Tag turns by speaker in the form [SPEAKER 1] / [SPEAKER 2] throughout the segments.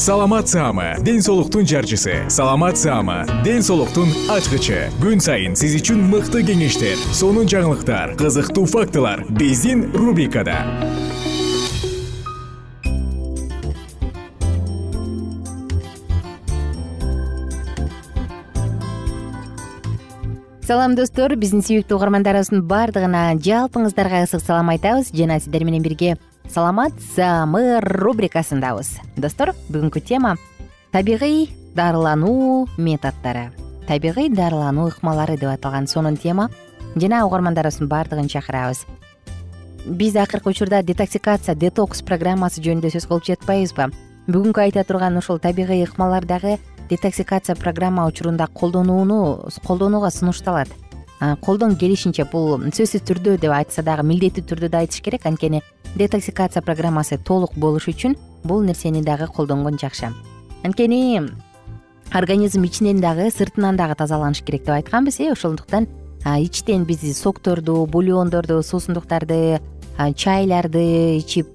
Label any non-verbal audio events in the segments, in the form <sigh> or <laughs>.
[SPEAKER 1] саламат саама ден соолуктун жарчысы. Саламат саама ден соолуктун ачкычы. Күн сайын сиз үчүн мыкты кеңештер сонун жаңылыктар кызыктуу фактылар биздин рубрикада.
[SPEAKER 2] Салам достор. Биздин сүйүктүү угармандарыбыздын баардыгына жалпыңыздарга ысык салам айтабыз. Жана сиздер менен бирге саламат саамы рубрикасындабыз. Достор бүгүнкү тема табигый дарылануу методдору табигый дарылануу ыкмалары деп аталган сонун тема. Жана угармандарыбыздын баардыгын чакырабыз. Биз акыркы учурда детоксикация детокс программасы жөнүндө сөз кылып жатпайбызбы? Бүгүнкү айта турган ушул табигый ыкмалар дагы детоксикация программа учурунда колдонууну колдонууга сунушталат. Колдон келишинче бул сөзсүз түрдө деп айтса дагы милдеттүү түрдө да айтыш керек. Анткени детоксикация программасы толук болуш үчүн бул нерсени дагы колдонгон жакшы. Анткени организм ичинен дагы сыртынан дагы тазаланыш керек деп айтканбыз э ошондуктан ичтен биз сокторду бульондорду суусундуктарды чайларды ичип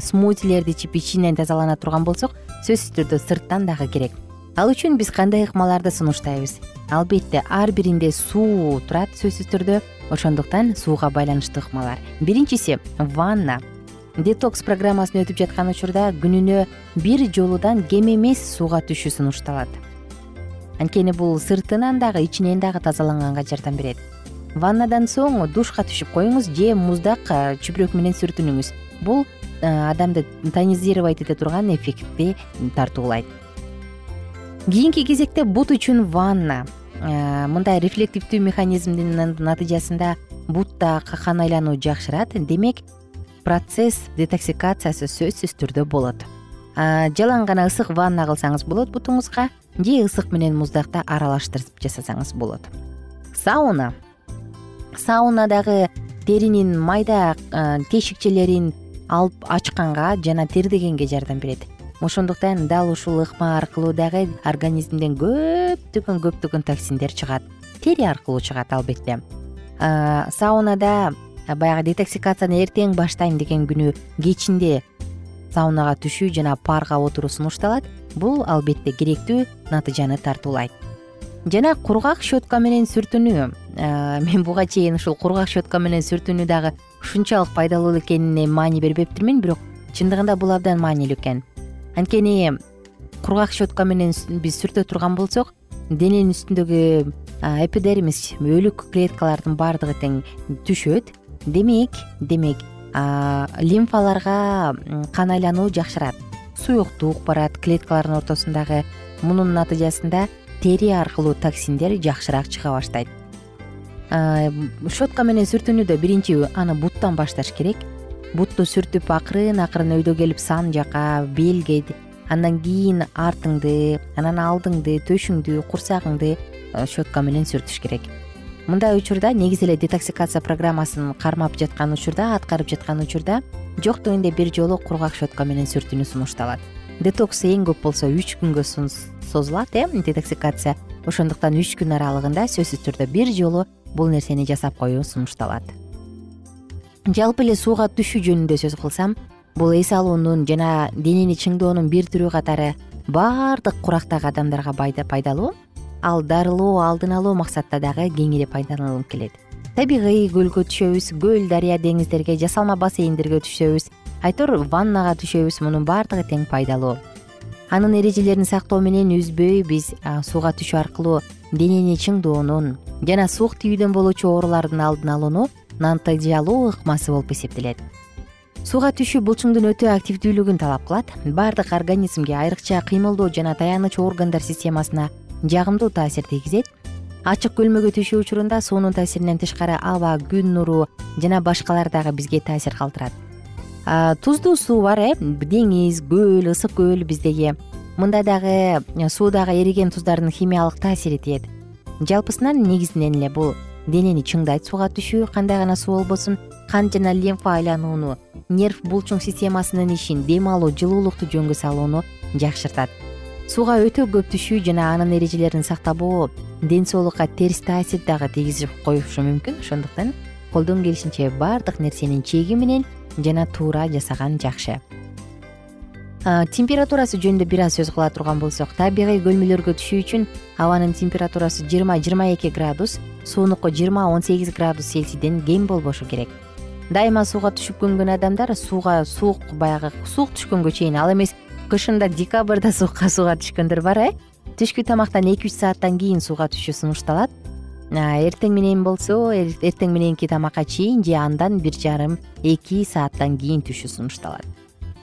[SPEAKER 2] смутилерди ичип ичинен тазалана турган болсок сөзсүз түрдө сырттан дагы керек. Ал үчүн биз кандай ыкмаларды сунуштайбыз? Албетте ар биринде суу турат сөзсүз түрдө ошондуктан сууга байланыштуу ыкмалар. Биринчиси ванна детокс программасын өтүп жаткан учурда күнүнө бир жолудан кем эмес сууга түшүү сунушталат. Анткени бул сыртынан дагы ичинен дагы тазаланганга жардам берет. Ваннадан соң душка түшүп коюңуз же муздак чүпүрөк менен сүртүнүңүз. Бул адамды тонизировать эте турган эффектти тартуулайт. Кийинки кезекте бут үчүн ванна мындай рефлективдүү механизмдин натыйжасында бутта кан айлануу жакшырат. Демек процесс детоксикациясы сөзсүз түрдө болот. Жалаң гана ысык ванна кылсаңыз болот бутуңузга же ысык менен муздакты аралаштырып жасасаңыз болот. Сауна. Сауна дагы теринин майда тешикчелерин алып ачканга жана тердегенге жардам берет. Ошондуктан дал ушул ыкма аркылуу дагы организмден көптөгөн көптөгөн токсиндер чыгат. Тери аркылуу чыгат албетте. Саунада баягы детоксикацияны эртең баштайм деген күнү кечинде саунага түшүү жана парга отуруу сунушталат. Бул албетте керектүү натыйжаны тартуулайт. Жана кургак щетка менен сүртүнүү мен буга чейин ушул кургак щетка менен сүртүүнү дагы ушунчалык пайдалуу экенине маани бербептирмин бирок чындыгында бул абдан маанилүү экен. Анткени кургак щетка менен биз сүртө турган болсок дененин үстүндөгү эпидермис өлүк клеткалардын баардыгы тең түшөт демек демек лимфаларга кан айлануу жакшырат. Суюктук барат клеткалардын ортосундагы мунун натыйжасында тери аркылуу токсиндер жакшыраак чыга баштайт. Щетка менен сүртүүнүдө биринчи аны буттан башташ керек. Бутту сүртүп акырын акырын өйдө келип сан жака белге андан кийин артыңды анан алдыңды төшүңдү курсагыңды щетка менен сүртүш керек мындай учурда негизи эле детоксикация программасын кармап жаткан учурда аткарып жаткан учурда жок дегенде бир жолу кургак щетка менен сүртүүнү сунушталат. Детокс эң көп болсо үч күнгө созулат э детоксикация. Ошондуктан үч күн аралыгында сөзсүз түрдө бир жолу бул нерсени жасап коюу сунушталат. Жалпы эле сууга түшүү жөнүндө сөз кылсам бул эс алуунун жана денени чыңдоонун бир түрү катары баардык курактагы адамдарга пайдалуу ал дарылоо алдын алуу максатта дагы кеңири пайдаланылып келет. Табигый көлгө түшөбүз көл дарыя деңиздерге жасалма бассейндерге түшөбүз. Айтор ваннага түшөбүз мунун баардыгы тең пайдалуу. Анын эрежелерин сактоо менен үзбөй биз сууга түшүү аркылуу денени чыңдоонун жана суук тийүүдөн болуучу оорулардын алдын алууну натыйжалуу ыкмасы болуп эсептелет. Сууга түшүү булчуңдун өтө активдүүлүгүн талап кылат. Баардык организмге айрыкча кыймылдоо жана таяныч органдар системасына жагымдуу таасир тийгизет. Ачык көлмөгө түшүү учурунда суунун таасиринен тышкары аба күн нуру жана башкалар дагы бизге таасир калтырат. Туздуу суу бар э? Деңиз көл ысык көл биздеги. Мында дагы э, суудагы эриген туздардын химиялык таасири тиет. Жалпысынан негизинен эле бул денени чыңдайт сууга түшүү кандай гана суу болбосун кан жана лимфа айланууну нерв булчуң системасынын ишин дем алуу жылуулукту жөнгө салууну жакшыртат сууга өтө көп түшүү жана анын эрежелерин сактабоо ден соолукка терс таасир дагы тийгизип коюшу мүмкүн. Ошондуктан колдон келишинче баардык нерсенин чеги менен жана туура жасаган жакшы. Температурасы жөнүндө бир аз сөз кыла турган болсок табигый көлмөлөргө түшүү үчүн абанын температурасы жыйырма жыйырма эки градус суунуку жыйырма он сегиз градус цельсийден кем болбошу керек. Дайыма сууга түшүп көнгөн адамдар сууга суук баягы суук түшкөнгө чейин ал эмес кышында декабрда суукка сууга түшкөндөр бар э? Түшкү тамактан эки үч сааттан кийин сууга түшүү сунушталат. Эртең менен болсо эртең мененки тамакка чейин же андан бир жарым эки сааттан кийин түшүү сунушталат.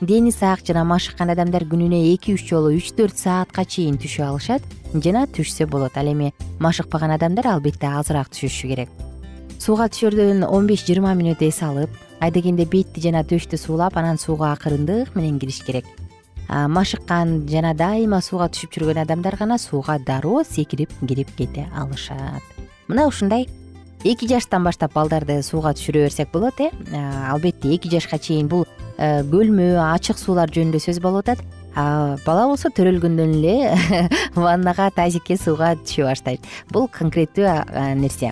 [SPEAKER 2] Дени сак жана машыккан адамдар күнүнө эки үч жолу үч төрт саатка чейин түшө алышат жана түшсө болот. Ал эми машыкпаган адамдар албетте азыраак түшүшү керек. Сууга түшөрдөн он беш жыйырма мүнөт эс алып адегенде бетти жана төштү суулап анан сууга акырындык менен кириш керек машыккан жана дайыма сууга түшүп жүргөн адамдар гана сууга дароо секирип кирип кете алышат. Мына ушундай. Эки жаштан баштап балдарды сууга түшүрө берсек болот э? Албетте эки жашка чейин бул э, көлмө ачык суулар жөнүндө сөз болуп атат. Бала болсо төрөлгөндөн эле <laughs> ваннага тазикке сууга түшө баштайт. Бул конкреттүү нерсе.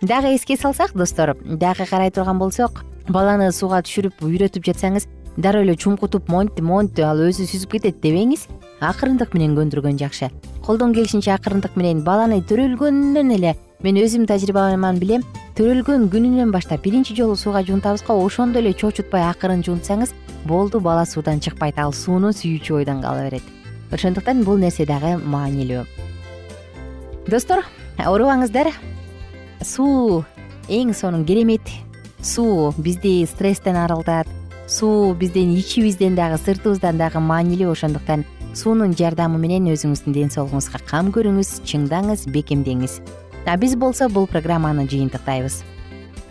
[SPEAKER 2] Дагы эске салсак достор дагы карай турган болсок баланы сууга түшүрүп үйрөтүп жатсаңыз дароо эле чуңкутуп монтип монтип ал өзү сүзүп кетет дебеңиз. Акырындык менен көндүргөн жакшы. Колдон келишинче акырындык менен баланы төрөлгөндөн эле мен өзүмдүн тажрыйбаман билем. Төрөлгөн күнүнөн баштап биринчи жолу сууга жуунтабыз го ошондо эле чочутпай акырын жуунтсаңыз болду бала суудан чыкпайт ал сууну сүйүүчү ойдон кала берет ошондуктан бул нерсе дагы маанилүү. Достор оорубаңыздар. Суу эң сонун керемет суу бизди стресстен арылтат суу биздин ичибизден дагы сыртыбыздан дагы маанилүү ошондуктан суунун жардамы менен өзүңүздүн ден соолугуңузга кам көрүңүз чыңдаңыз бекемдеңиз. А биз болсо бул программаны жыйынтыктайбыз.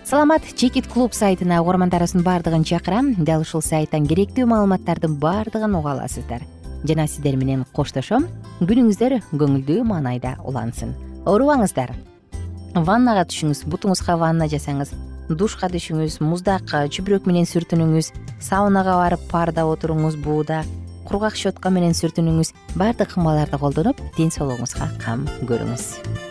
[SPEAKER 2] Саламат чекит клуб сайтына угармандарыбыздын баардыгын чакырам. Дал ушул сайттан керектүү маалыматтардын баардыгын уга аласыздар. Жана сиздер менен коштошом. Күнүңүздөр көңүлдүү маанайда улансын. Оорубаңыздар. Ваннага түшүңүз бутуңузга ванна жасаңыз душка түшүңүз муздак чүпүрөк менен сүртүнүңүз саунага барып парда отуруңуз бууда кургак щетка менен сүртүнүңүз баардык ыкмаларды колдонуп ден соолугуңузга кам көрүңүз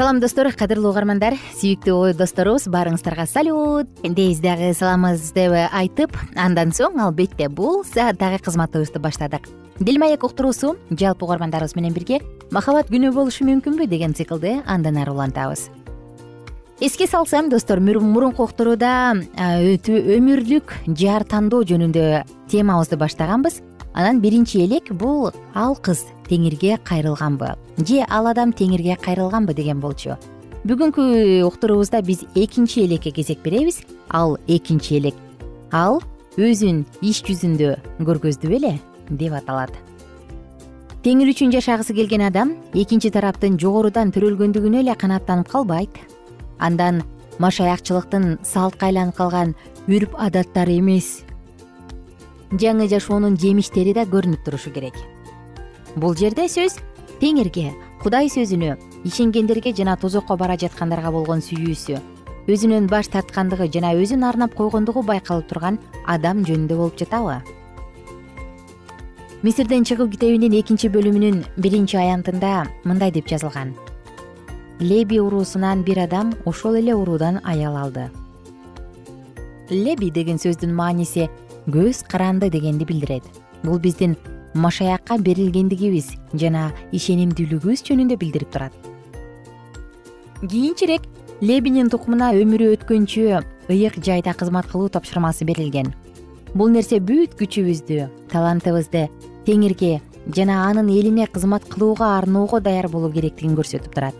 [SPEAKER 2] салам достор кадырлуу угармандар. Сүйүктүү досторубуз баарыңыздарга салют. Биз дагы саламыз деп айтып андан соң албетте бул сааттагы кызматыбызды баштадык. Дил маек уктуруусу жалпы угармандарыбыз менен бирге махабат күнөө болушу мүмкүнбү деген циклды андан ары улантабыз. Эске салсам достор мурунку уктурууда өмүрлүк жар тандоо жөнүндө темабызды баштаганбыз. Анан биринчи элек бул ал кыз теңирге кайрылганбы? Же ал адам теңирге кайрылганбы деген болчу. Бүгүнкү уктуруубузда биз экинчи элекке кезек беребиз. Ал экинчи элек ал өзүн иш жүзүндө көргөздү беле деп аталат. Теңир үчүн жашагысы келген адам экинчи тараптын жогорудан төрөлгөндүгүнө эле канааттанып калбайт. Андан машаякчылыктын салтка айланып калган үрп адаттары эмес. Жаңы жашоонун жемиштери да көрүнүп турушу керек бул жерде сөз теңирге кудай сөзүнө ишенгендерге жана тозокко бара жаткандарга болгон сүйүүсү. Өзүнөн баш тарткандыгы жана өзүн арнап койгондугу байкалып турган адам жөнүндө болуп жатабы мисирден чыгуу китебинин экинчи бөлүмүнүн биринчи аянтында мындай деп жазылган. Леби уруусунан бир адам ошол эле уруудан аял алды леби деген сөздүн мааниси көз каранды дегенди билдирет. Бул биздин машаякка берилгендигибиз жана ишенимдүүлүгүбүз жөнүндө билдирип турат. Кийинчерээк лебинин тукумуна өмүрү өткөнчө ыйык жайда кызмат кылуу тапшырмасы берилген. Бул нерсе бүт күчүбүздү талантыбызды теңирге жана анын элине кызмат кылууга арноого даяр болуу керектигин көрсөтүп турат.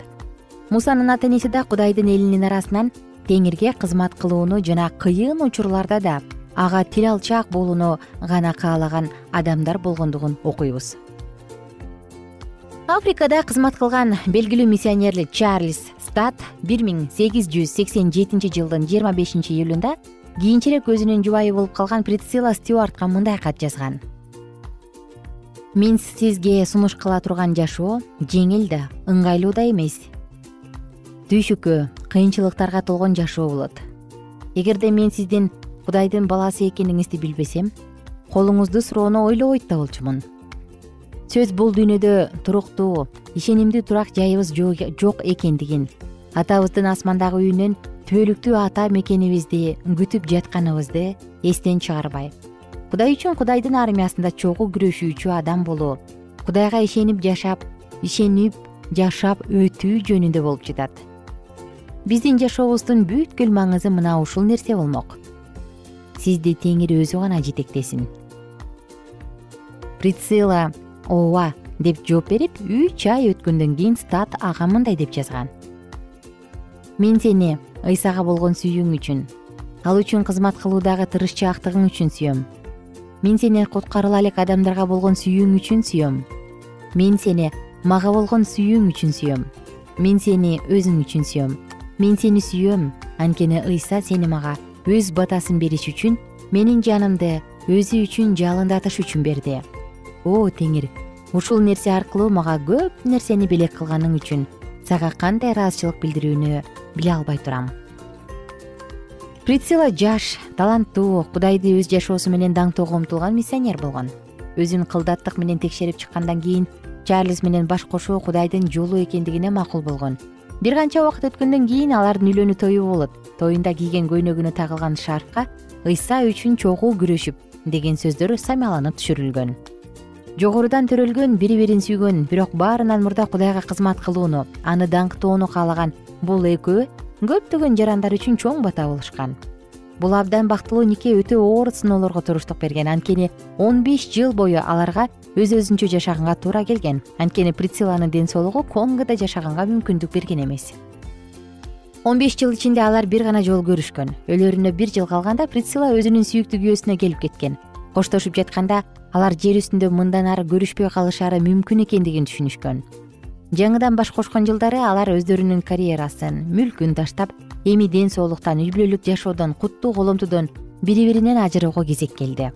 [SPEAKER 2] Мусанын ата энеси да кудайдын элинин арасынан теңирге кызмат кылууну жана кыйын учурларда да ага тил алчаак болууну гана каалаган адамдар болгондугун окуйбуз. Африкада кызмат кылган белгилүү миссионер чарльз стат бир миң сегиз жүз сексен жетинчи жылдын жыйырма бешинчи июлунда кийинчерээк өзүнүн жубайы болуп калган прицила стюартка мындай кат жазган. Мен сизге сунуш кыла турган жашоо жеңил да ыңгайлуу да эмес. Түйшүккө кыйынчылыктарга толгон жашоо болот. Эгерде мен сиздин кудайдын баласы экениңизди билбесем колуңузду суроону ойлобойт да болчумун. Сөз бул дүйнөдө туруктуу ишенимдүү турак жайыбыз жок экендигин атабыздын асмандагы үйүнөн түбөлүктүү ата мекенибизди күтүп жатканыбызды эстен чыгарбай. Кудай үчүн кудайдын армиясында чогуу күрөшүүчү адам болуу кудайга ишенип жашап ишенип жашап өтүү жөнүндө болуп жатат. Биздин жашообуздун бүткүл маңызы мына ушул нерсе болмок сизди теңир өзү гана жетектесин. Прицила ооба деп жооп берип үч ай өткөндөн кийин стат ага мындай деп жазган. Мен сени ыйсага болгон сүйүүң үчүн ал үчүн кызмат кылуудагы тырышчаактыгың үчүн сүйөм. Мен сени куткарыла элек адамдарга болгон сүйүүң үчүн сүйөм. Мен сени мага болгон сүйүүң үчүн сүйөм. Мен сени өзүң үчүн сүйөм. Мен сени сүйөм. Анткени ыйса сени мага өз батасын бериш үчүн менин жанымды өзү үчүн жалындатыш үчүн берди. О теңир ушул нерсе аркылуу мага көп нерсени белек кылганың үчүн сага кандай ыраазычылык билдирүүнү биле албай турам. Прицила жаш таланттуу кудайды өз жашоосу менен даңтоого умтулган миссионер болгон. Өзүн кылдаттык менен текшерип чыккандан кийин чарльз менен баш кошуу кудайдын жолу экендигине макул болгон бир канча убакыт өткөндөн кийин алардын үйлөнүү тою болот. Тоюнда кийген көйнөгүнө тагылган шарфка ыйса үчүн чогуу күрөшүп деген сөздөр самыяланып түшүрүлгөн. Жогорудан төрөлгөн бири бирин сүйгөн бирок баарынан мурда кудайга кызмат кылууну аны даңктоону каалаган бул экөө көптөгөн жарандар үчүн чоң бата болушкан. Бул абдан бактылуу нике өтө оор сыноолорго туруштук берген. Анткени он беш жыл бою аларга өз өзүнчө жашаганга туура келген. Анткени прициланын ден соолугу конгода жашаганга мүмкүндүк берген эмес. Он беш жыл ичинде алар бир гана жолу көрүшкөн. Өлөрүнө бир жыл калганда прицила өзүнүн сүйүктүү күйөөсүнө келип кеткен. Коштошуп жатканда алар жер үстүндө мындан ары көрүшпөй калышары мүмкүн экендигин түшүнүшкөн. Жаңыдан баш кошкон жылдары алар өздөрүнүн карьерасын мүлкүн таштап эми ден соолуктан үй бүлөлүк жашоодон куттуу коломтудон бири биринен ажыроого кезек келди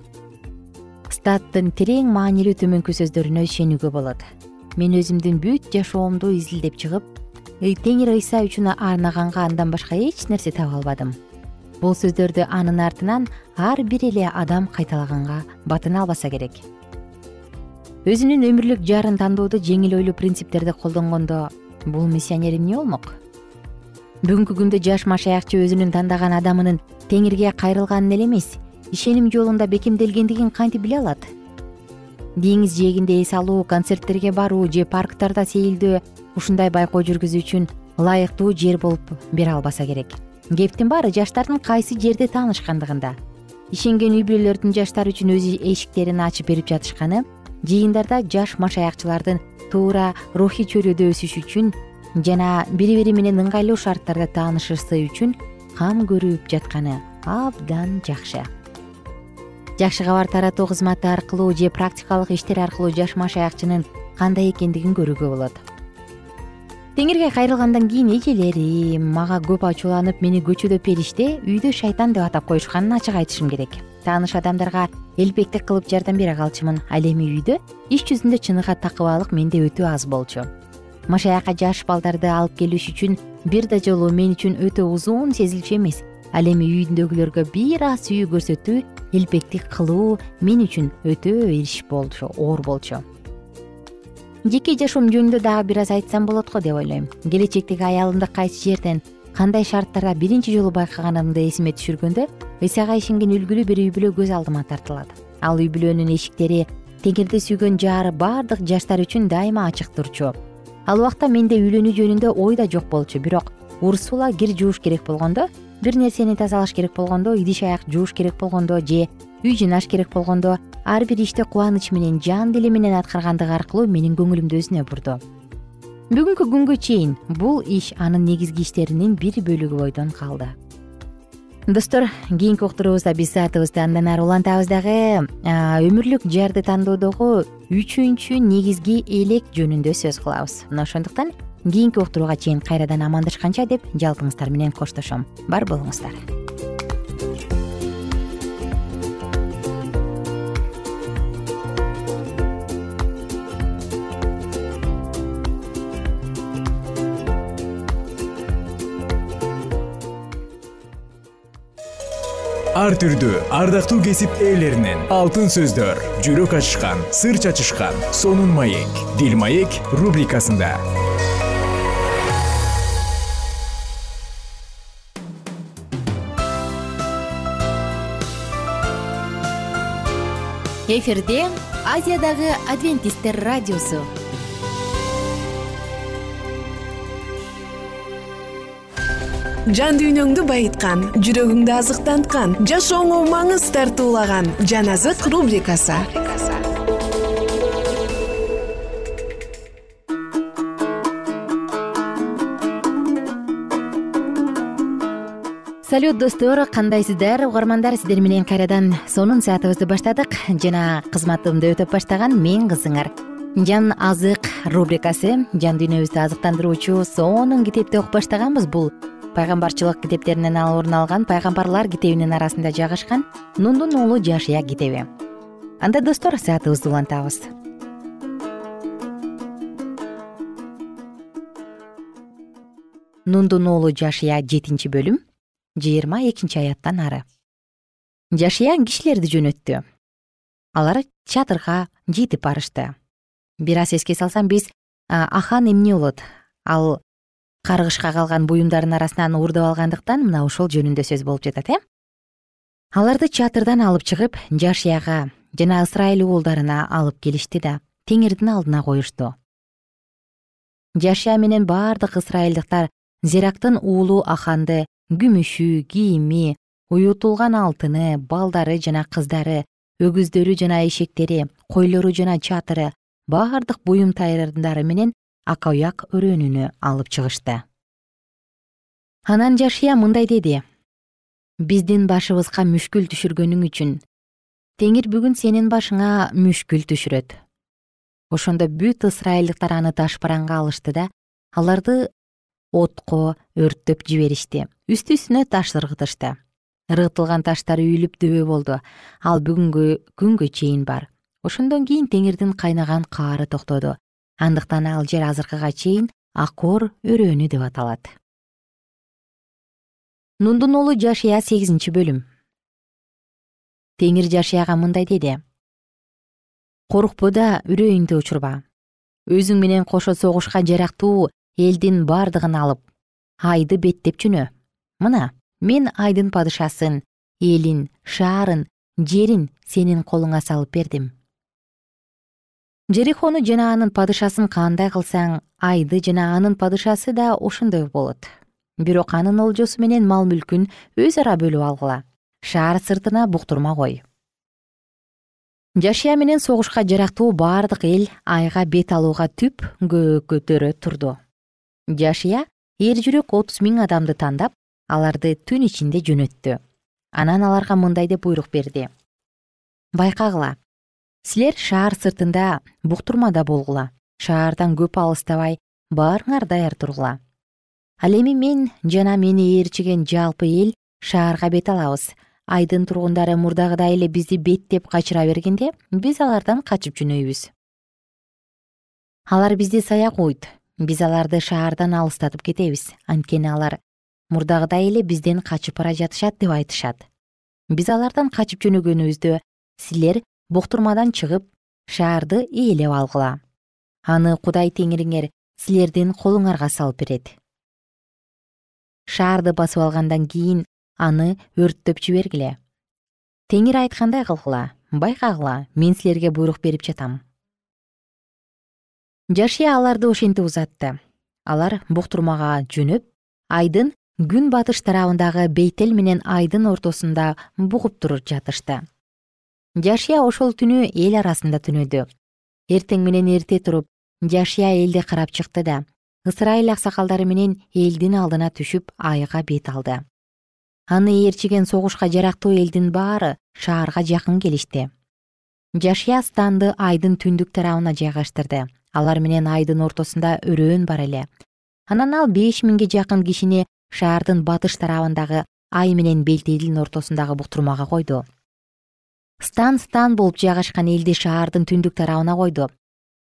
[SPEAKER 2] статтын терең маанилүү төмөнкү сөздөрүнө ишенүүгө болот. Мен өзүмдүн бүт жашоомду изилдеп чыгып теңир ыйса үчүн арнаганга андан башка эч нерсе таба албадым бул сөздөрдү анын артынан ар бир эле адам кайталаганга батына албаса керек. Өзүнүн өмүрлүк жарын тандоодо жеңил ойлуу принциптерди колдонгондо бул миссионер эмне болмок? Бүгүнкү күндө жаш машаякчы өзүнүн тандаган адамынын теңирге кайрылганын эле эмес ишеним жолунда бекемделгендигин кантип биле алат? Деңиз жээгинде эс алуу концерттерге баруу же парктарда сейилдөө ушундай байкоо жүргүзүү үчүн ылайыктуу жер болуп бере албаса керек. Кептин баары жаштардын кайсы жерде таанышкандыгында. Ишенген үй бүлөлөрдүн жаштар үчүн өз эшиктерин ачып берип жатышканы жыйындарда жаш машаякчылардын туура рухий чөйрөдө өсүшү үчүн жана бири бири менен ыңгайлуу шарттарда таанышысы үчүн кам көрүп жатканы абдан жакшы жакшы кабар таратуу кызматы аркылуу же практикалык иштер аркылуу жаш машаякчынын кандай экендигин көрүүгө болот. Теңирге кайрылгандан кийин эжелери мага көп ачууланып мени көчөдөп бериште үйдө шайтан деп атап коюшканын ачык айтышым керек. Тааныш адамдарга элпектик кылып жардам бере калчумун. Ал эми үйдө иш жүзүндө чыныгы такыбалык менде өтө аз болчу. Машаякка жаш балдарды алып келиш үчүн бир да жолу мен үчүн өтө узун сезилчү эмес ал эми үйдөгүлөргө бир аз сүйүү көрсөтүү элпектик кылуу мен үчүн өтө иш болчу оор болчу. Жеке жашоом жөнүндө дагы бир аз айтсам болот го деп ойлойм. Келечектеги аялымды кайсы жерден кандай шарттарда биринчи жолу байкаганымды эсиме түшүргөндө ыйсага ишенген үлгүлүү бир үй бүлө көз алдыма тартылат ал үй бүлөнүн эшиктери теңирди сүйгөн жаары баардык жаштар үчүн дайыма ачык турчу. Ал убакта менде үйлөнүү жөнүндө ой да жок болчу бирок урсула кир жууш керек болгондо бир нерсени тазалаш керек болгондо идиш аяк жууш керек болгондо же үй жыйнаш керек болгондо ар бир ишти кубаныч менен жан деле менен аткаргандыгы аркылуу менин көңүлүмдү өзүнө бурду. Бүгүнкү күнгө чейин бул иш анын негизги иштеринин бир бөлүгү бойдон калды. Достор кийинки уктуруубузда биз саатыбызды андан ары улантабыз дагы өмүрлүк жарды тандоодогу үчүнчү негизги элек жөнүндө сөз кылабыз. Мына ошондуктан кийинки уктурууга чейин кайрадан амандашканча деп жалпыңыздар менен коштошом. Бар болуңуздар.
[SPEAKER 1] Ар түрдүү ардактуу кесип ээлеринен алтын сөздөр жүрөк ачышкан сыр чачышкан сонун маек дил маек рубрикасында
[SPEAKER 2] эфирде азиядагы адвентисттер радиосу.
[SPEAKER 3] Жан дүйнөңдү байыткан жүрөгүңдү азыктанткан жашооңо маңыз тартуулаган жан азык рубрикасы
[SPEAKER 2] салют достор кандайсыздар? Угармандар сиздер менен кайрадан сонун саатыбызды баштадык. Жана кызматымды өтөп баштаган мен кызыңар. Жан азык рубрикасы жан дүйнөбүздү азыктандыруучу сонун китепти окуп баштаганбыз. Бул пайгамбарчылык китептеринен орун алган пайгамбарлар китебинин арасында жайгашкан нундун уулу жашия китеби. Анда достор саатыбызды улантабыз. Нундун уулу жашия жетинчи бөлүм жыйырма экинчи аяттан ары. Жашия кишилерди жөнөттү. Алар чатырга жетип барышты. Бир аз эске салсам биз ахан эмне болот? Ал каргышка калган буюмдардын арасынан уурдап алгандыктан мына ошол жөнүндө сөз болуп жатат э? Аларды чатырдан алып чыгып жашияга жана ысрайыл уулдарына алып келишти да теңирдин алдына коюшту. Жашия менен бардык ысрайылдыктар зирактын уулу аханды күмүшү кийими уютулган алтыны балдары жана кыздары өгүздөрү жана эшектери койлору жана чатыры бардык буюм тайрындары менен ак аяк өрөөнүнү алып чыгышты. Анан жашия мындай деди. Биздин башыбызга мүшкүл түшүргөнүң үчүн. Теңир бүгүн сенин башыңа мүшкүл түшүрөт. Ошондо бүт ысрайылдыктар аны ташбаранга алышты да аларды отко өрттөп жиберишти. Үстү үстүнө таш ыргытышты. Ыргытылган таштар үйүлүп дөбө болду. Ал бүгүнкү күнгө чейин бар. Ошондон кийин теңирдин кайнаган каары токтоду. Андыктан ал жер азыркыга чейин акор өрөөнү деп аталат. Нундун уулу жашия сегизинчи бөлүм. Теңир жашияга мындай деди. Коркпо да үрөйүңдү учурба. Өзүң менен кошо согушка жарактуу элдин бардыгын алып айды беттеп жөнө мына мен айдын падышасын элин шаарын жерин сенин колуңа салып бердим. Жерихону жана анын падышасын кандай кылсаң айды жана анын падышасы да ошондой болот. Бирок анын олжосу менен мал мүлкүн өз ара бөлүп алгыла. Шаар сыртына буктурма кой. Жашия менен согушка жарактуу бардык эл айга бет алууга түп көкөтөрө турду жашия эр жүрөк отуз миң адамды тандап аларды түн ичинде жөнөттү. Анан аларга мындай деп буйрук берди. Байкагыла. Силер шаар сыртында буктурмада болгула. Шаардан көп алыстабай баарыңар даяр тургула. Ал эми мен жана мени ээрчиген жалпы эл шаарга бет алабыз. Айдын тургундары мурдагыдай эле бизди беттеп качыра бергенде биз алардан качып жөнөйбүз. Алар бизди сая кууйт биз аларды шаардан алыстатып кетебиз. Анткени алар мурдагыдай эле бизден качып бара жатышат деп айтышат. Биз алардан качып жөнөгөнүбүздө силер буктурмадан чыгып шаарды ээлеп алгыла. Аны кудай теңириңер силердин колуңарга салып берет. Шаарды басып алгандан кийин аны өрттөп жибергиле. Теңир айткандай кылгыла. Байкагыла мен силерге буйрук берип жатам жашия аларды ошентип узатты. Алар буктурмага жөнөп айдын күн батыш тарабындагы бейтел менен айдын ортосунда бугуп туруп жатышты. Жашия ошол түнү эл арасында түнөдү. Эртең менен эрте туруп жашия элди карап чыкты да ысрайыл аксакалдары менен элдин алдына түшүп айга бет алды. Аны ээрчиген согушка жарактуу элдин баары шаарга жакын келишти. Жашия станды айдын түндүк тарабына жайгаштырды алар менен айдын ортосунда өрөөн бар эле. Анан ал беш миңге жакын кишини шаардын батыш тарабындагы ай менен белтелдин ортосундагы буктурмага койду. Стан стан болуп жайгашкан элди шаардын түндүк тарабына койду.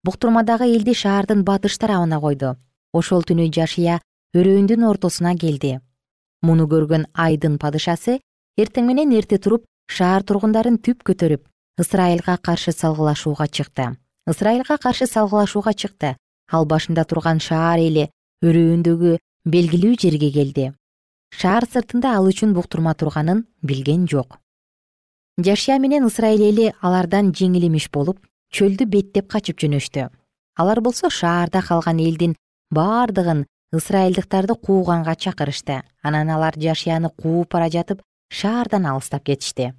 [SPEAKER 2] Буктурмадагы элди шаардын батыш тарабына койду. Ошол түнү жашия өрөөндүн ортосуна келди. Муну көргөн айдын падышасы эртең менен эрте туруп шаар тургундарын түп көтөрүп ысрайылга каршы салгылашууга чыкты ысрайылга каршы салгылашууга чыкты. Ал башында турган шаар эли өрөөндөгү белгилүү жерге келди. Шаар сыртында ал үчүн буктурма турганын билген жок. Жашия менен ысрайыл эли алардан жеңил эмиш болуп чөлдү беттеп качып жөнөштү. Алар болсо шаарда калган элдин бардыгын ысрайылдыктарды кууганга чакырышты. Анан алар жашияны кууп бара жатып шаардан алыстап кетишти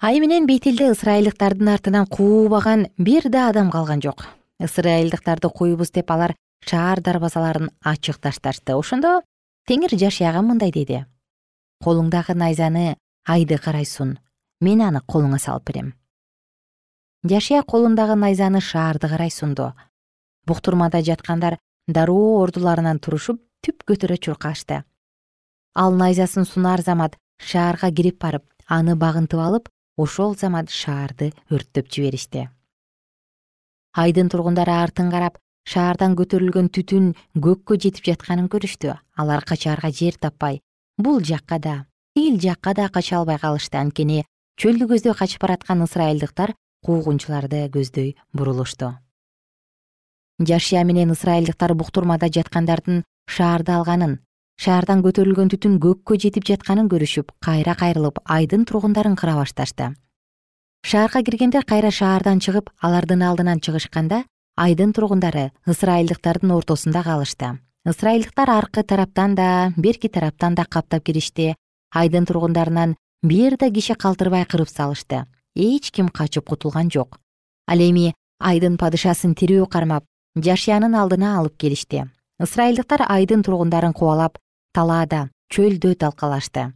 [SPEAKER 2] ай менен бейтилде ысрайылдыктардын артынан куубаган бир да адам калган жок. Ысрайылдыктарды куйбуз деп алар шаар дарбазаларын ачык ташташты. Ошондо теңир жашияга мындай деди. Колуңдагы найзаны айды карайсуң мен аны колуңа салып берем жашия колундагы найзаны шаарды карай сунду буктурмада жаткандар дароо ордуларынан турушуп түп көтөрө чуркашты ал найзасын сунаар замат шаарга кирип барып аны багынтып алып ошол замат шаарды өрттөп жиберишти. Айдын тургундары артын карап шаардан көтөрүлгөн түтүн көккө жетип жатканын көрүштү. Алар качаарга жер таппай бул жакка да тигил жакка да кача албай калышты. Анткени чөлдү көздөй качып бараткан ысрайылдыктар куугунчуларды көздөй бурулушту. Жашия менен ысрайылдыктар буктурмада жаткандардын шаарды алганын шаардан көтөрүлгөн түтүн көккө жетип жатканын көрүшүп кайра кайрылып айдын тургундарын кыра башташты. Шаарга киргендер кайра шаардан чыгып алардын алдынан чыгышканда айдын тургундары ысрайылдыктардын ортосунда калышты. Ысрайылдыктар аркы тараптан да берки тараптан да каптап киришти айдын тургундарынан бир да киши калтырбай кырып салышты. Эч ким качып кутулган жок. Ал эми айдын падышасын тирүү кармап жашиянын алдына алып келишти. Ысрайылдыктар айдын тургундарын кубалап талаада чөлдө талкалашты.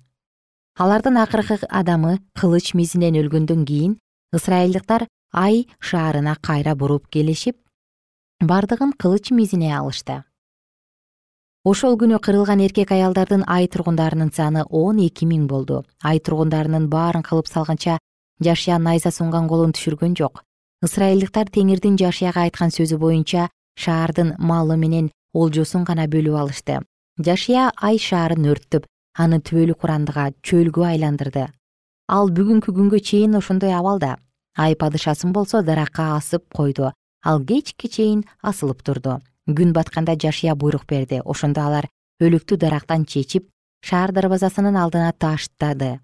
[SPEAKER 2] Алардын акыркы адамы кылыч мизинен өлгөндөн кийин ысрайылдыктар ай шаарына кайра буруп келишип бардыгын кылыч мизине алышты. Ошол күнү кырылган эркек аялдардын ай тургундарынын саны он эки миң болду. Ай тургундарынын баарын кылып салганча жашия найза сунган колун түшүргөн жок. Ысрайылдыктар теңирдин жашияга айткан сөзү боюнча шаардын малы менен олжосун гана бөлүп алышты жашия ай шаарын өрттөп аны түбөлүк курандыга чөлгө айландырды. Ал бүгүнкү күнгө чейин ошондой абалда. Ай падышасын болсо даракка асып койду. Ал кечке чейин асылып турду. Күн батканда жашия буйрук берди. Ошондо алар өлүктү дарактан чечип шаар дарбазасынын алдына таштады.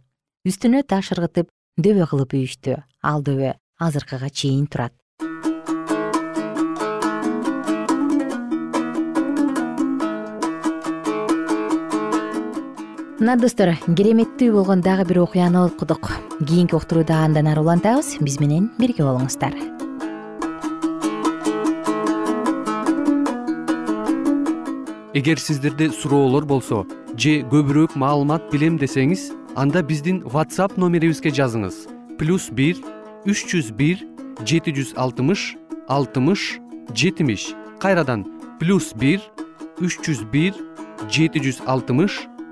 [SPEAKER 2] Үстүнө таш ыргытып дөбө кылып үйүштү. Ал дөбө азыркыга чейин турат мына достор кереметтүү болгон дагы бир окуяны окудук кийинки уктурууда андан ары улантабыз биз менен бирге болуңуздар.
[SPEAKER 4] Эгер сиздерде суроолор болсо же көбүрөөк маалымат билем десеңиз анда биздин whatsapp номерибизге жазыңыз. Плюс бир үч жүз бир жети жүз алтымыш алтымыш жетимиш. Кайрадан плюс бир үч жүз бир жети жүз алтымыш